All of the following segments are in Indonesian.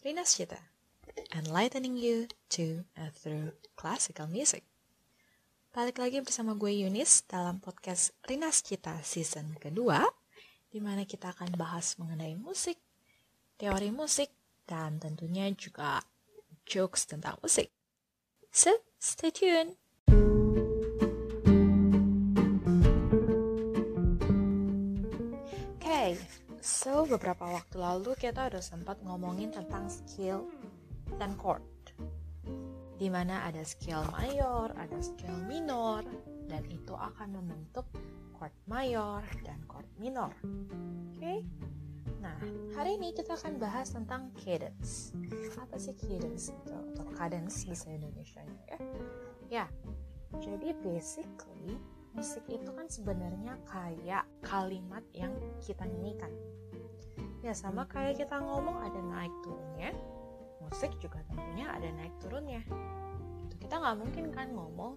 Rina Shita, enlightening you to and through classical music. Balik lagi bersama gue Yunis dalam podcast Rina Cita season kedua, di mana kita akan bahas mengenai musik, teori musik, dan tentunya juga jokes tentang musik. So, stay tuned! So beberapa waktu lalu kita udah sempat ngomongin tentang skill dan chord. Di mana ada skill mayor, ada skill minor, dan itu akan membentuk chord mayor dan chord minor. Oke? Okay? Nah, hari ini kita akan bahas tentang cadence. Apa sih cadence itu? Atau cadence bahasa Indonesia ya? Ya, jadi basically musik itu kan sebenarnya kayak kalimat yang kita nyanyikan. Ya sama kayak kita ngomong ada naik turunnya, musik juga tentunya ada naik turunnya. Gitu. Kita nggak mungkin kan ngomong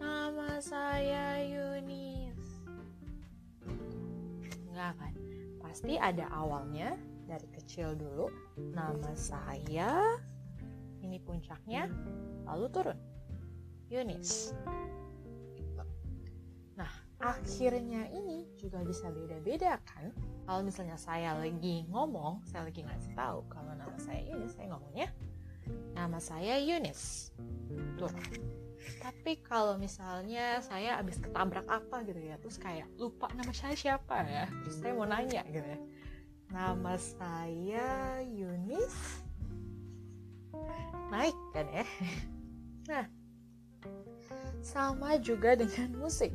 nama saya Yunis. Nggak kan? Pasti ada awalnya dari kecil dulu. Nama saya, ini puncaknya, lalu turun. Yunis akhirnya ini juga bisa beda-beda kan kalau misalnya saya lagi ngomong saya lagi ngasih tahu kalau nama saya Yunis saya ngomongnya nama saya Yunis tuh. Tapi kalau misalnya saya habis ketabrak apa gitu ya terus kayak lupa nama saya siapa ya terus saya mau nanya gitu ya. Nama saya Yunis naik kan ya. Nah sama juga dengan musik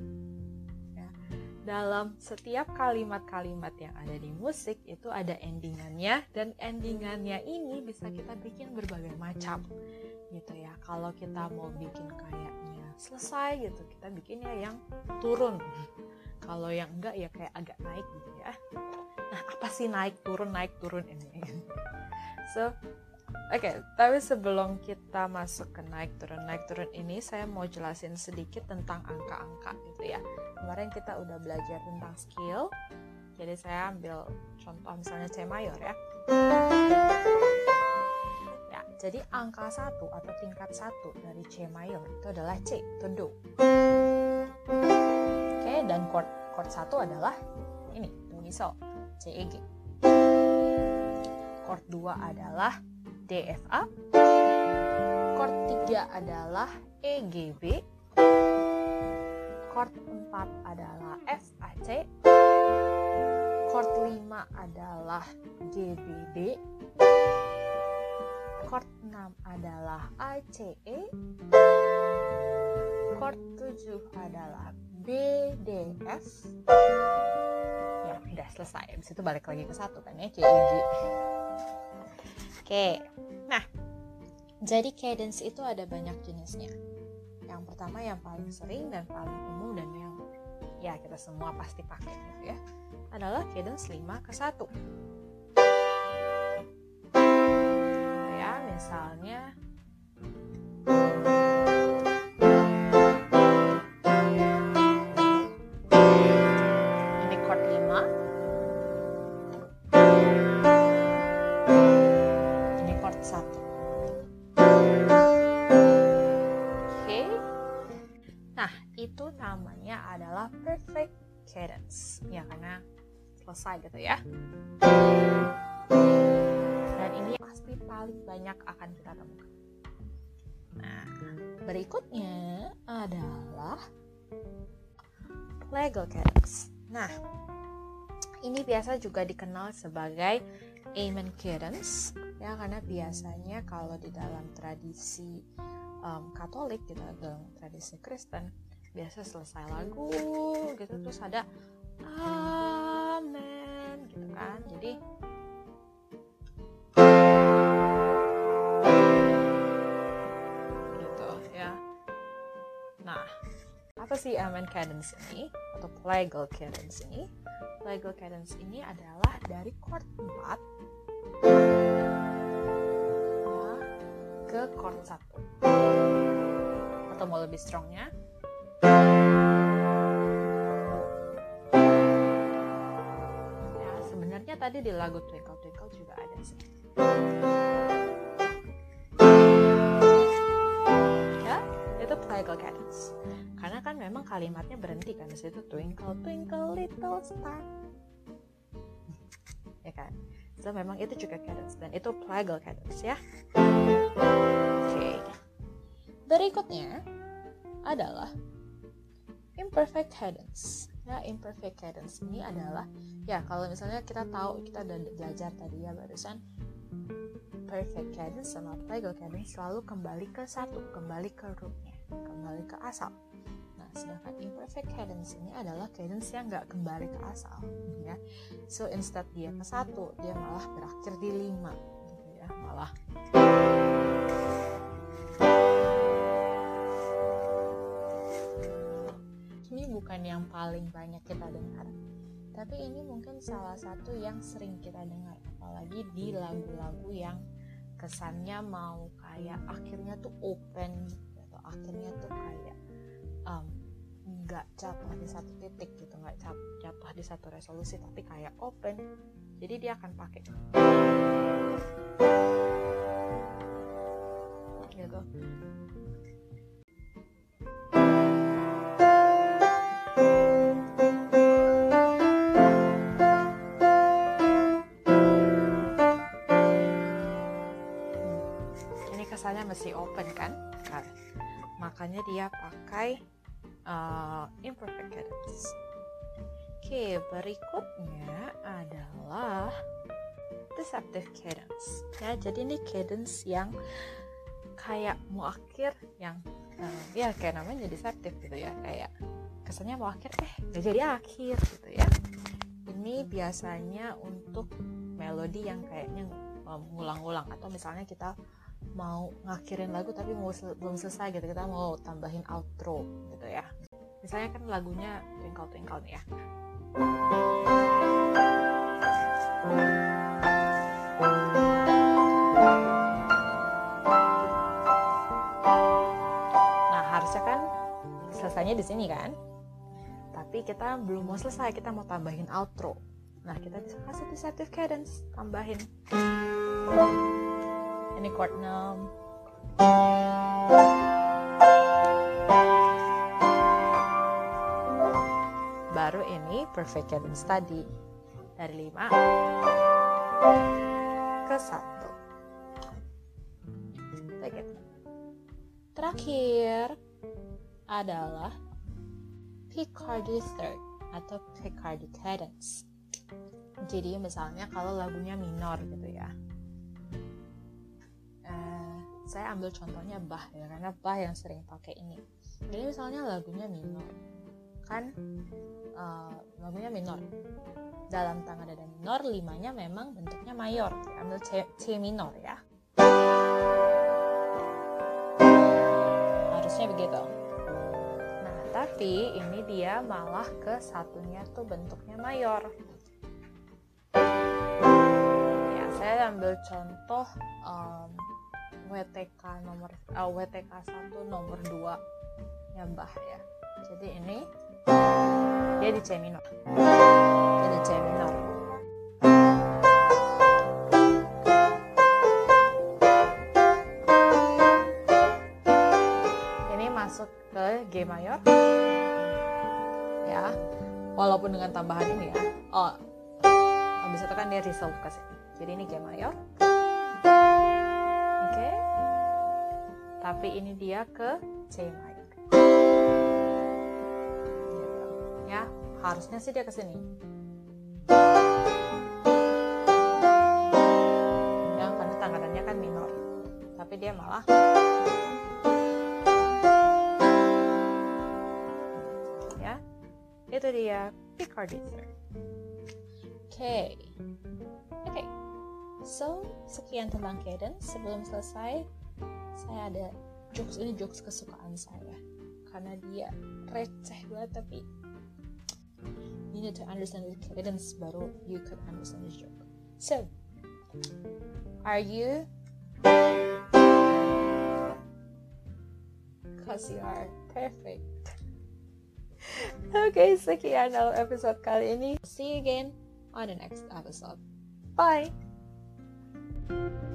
dalam setiap kalimat-kalimat yang ada di musik itu ada endingannya. Dan endingannya ini bisa kita bikin berbagai macam gitu ya. Kalau kita mau bikin kayaknya selesai gitu kita bikinnya yang turun. Kalau yang enggak ya kayak agak naik gitu ya. Nah apa sih naik turun naik turun ini so Oke, okay, tapi sebelum kita masuk ke naik turun naik turun ini, saya mau jelasin sedikit tentang angka-angka gitu ya. Kemarin kita udah belajar tentang skill, jadi saya ambil contoh misalnya C mayor ya. Ya, jadi angka satu atau tingkat satu dari C mayor itu adalah C, itu do. Oke, okay, dan chord chord satu adalah ini, do mi C E G. Chord dua adalah DFA. Chord 3 adalah EGB. Chord 4 adalah FAC. Chord 5 adalah GBB. Chord 6 adalah ACE. Chord 7 adalah BDF. Ya, udah selesai. Habis itu balik lagi ke satu kan ya, CEG. Oke, nah jadi cadence itu ada banyak jenisnya. Yang pertama yang paling sering dan paling umum dan yang ya kita semua pasti pakai gitu ya adalah cadence 5 ke 1. Cadence. Ya karena selesai gitu ya. Dan ini pasti paling banyak akan kita temukan. Nah berikutnya adalah legal cadence. Nah ini biasa juga dikenal sebagai amen cadence ya karena biasanya kalau di dalam tradisi um, Katolik gitu dalam tradisi Kristen biasa selesai lagu gitu. Terus ada amen gitu kan. Jadi gitu ya. Nah apa sih amen cadence ini? Atau plagal cadence ini? Plagal cadence ini adalah dari chord 4 ya, ke chord 1 atau mau lebih strongnya tadi di lagu Twinkle Twinkle juga ada sih. Ya itu Twinkle Cadence karena kan memang kalimatnya berhenti kan di situ Twinkle Twinkle Little Star. Ya kan? So memang itu juga cadence dan itu plagal cadence ya. Oke. Okay. berikutnya adalah imperfect cadence ya imperfect cadence ini adalah ya kalau misalnya kita tahu kita udah belajar tadi ya barusan perfect cadence sama plagal cadence selalu kembali ke satu kembali ke rootnya kembali ke asal. Nah sedangkan imperfect cadence ini adalah cadence yang nggak kembali ke asal ya. So instead dia ke satu dia malah berakhir di lima gitu ya malah bukan yang paling banyak kita dengar. Tapi ini mungkin salah satu yang sering kita dengar apalagi di lagu-lagu yang kesannya mau kayak akhirnya tuh open gitu atau akhirnya tuh kayak nggak um, jatuh di satu titik gitu nggak jatuh di satu resolusi tapi kayak open jadi dia akan pakai gitu masih open kan? Nah, makanya dia pakai uh, imperfect cadence oke berikutnya adalah deceptive cadence. Ya jadi ini cadence yang kayak mau akhir yang uh, ya kayak namanya deceptive gitu ya. Kayak kesannya mau akhir eh gak jadi akhir gitu ya. Ini biasanya untuk melodi yang kayaknya mengulang-ulang. Atau misalnya kita mau ngakhirin lagu tapi mau sel belum selesai gitu kita mau tambahin outro gitu ya. Misalnya kan lagunya twinkle twinkle nih ya. Nah harusnya kan selesainya di sini kan? Tapi kita belum mau selesai kita mau tambahin outro. Nah kita bisa kasih deceptive cadence tambahin ini chord 6 baru ini perfect cadence tadi. Dari 5 ke 1 Oke. terakhir adalah Picardy third atau Picardy cadence. Jadi misalnya kalau lagunya minor gitu ya saya ambil contohnya Bah ya karena Bah yang sering pakai ini. Jadi misalnya lagunya minor kan uh, lagunya minor. Dalam tangga nada minor limanya memang bentuknya mayor. Ambil C, C minor ya. Harusnya begitu. Nah tapi ini dia malah ke satunya tuh bentuknya mayor. Ya saya ambil contoh um, WTK nomor uh, WTK 1 nomor 2 ya Mbah ya. Jadi ini dia di C minor. Dia di C minor. Ini masuk ke G mayor. Ya walaupun dengan tambahan ini ya. Oh habis itu kan dia resolve ke sini. Jadi ini G mayor tapi ini dia ke C mayor gitu. ya harusnya sih dia ke sini. Ya karena tangannya kan minor. Tapi dia malah ya itu dia. Picardy third oke. okay. So sekian tentang cadence. Sebelum selesai saya ada jokes ini jokes kesukaan saya. Karena dia receh banget tapi you need to understand the cadence baru you could understand the joke. So are you because you are perfect. Okay, sekian dalam episode kali ini. See you again on the next episode. Bye.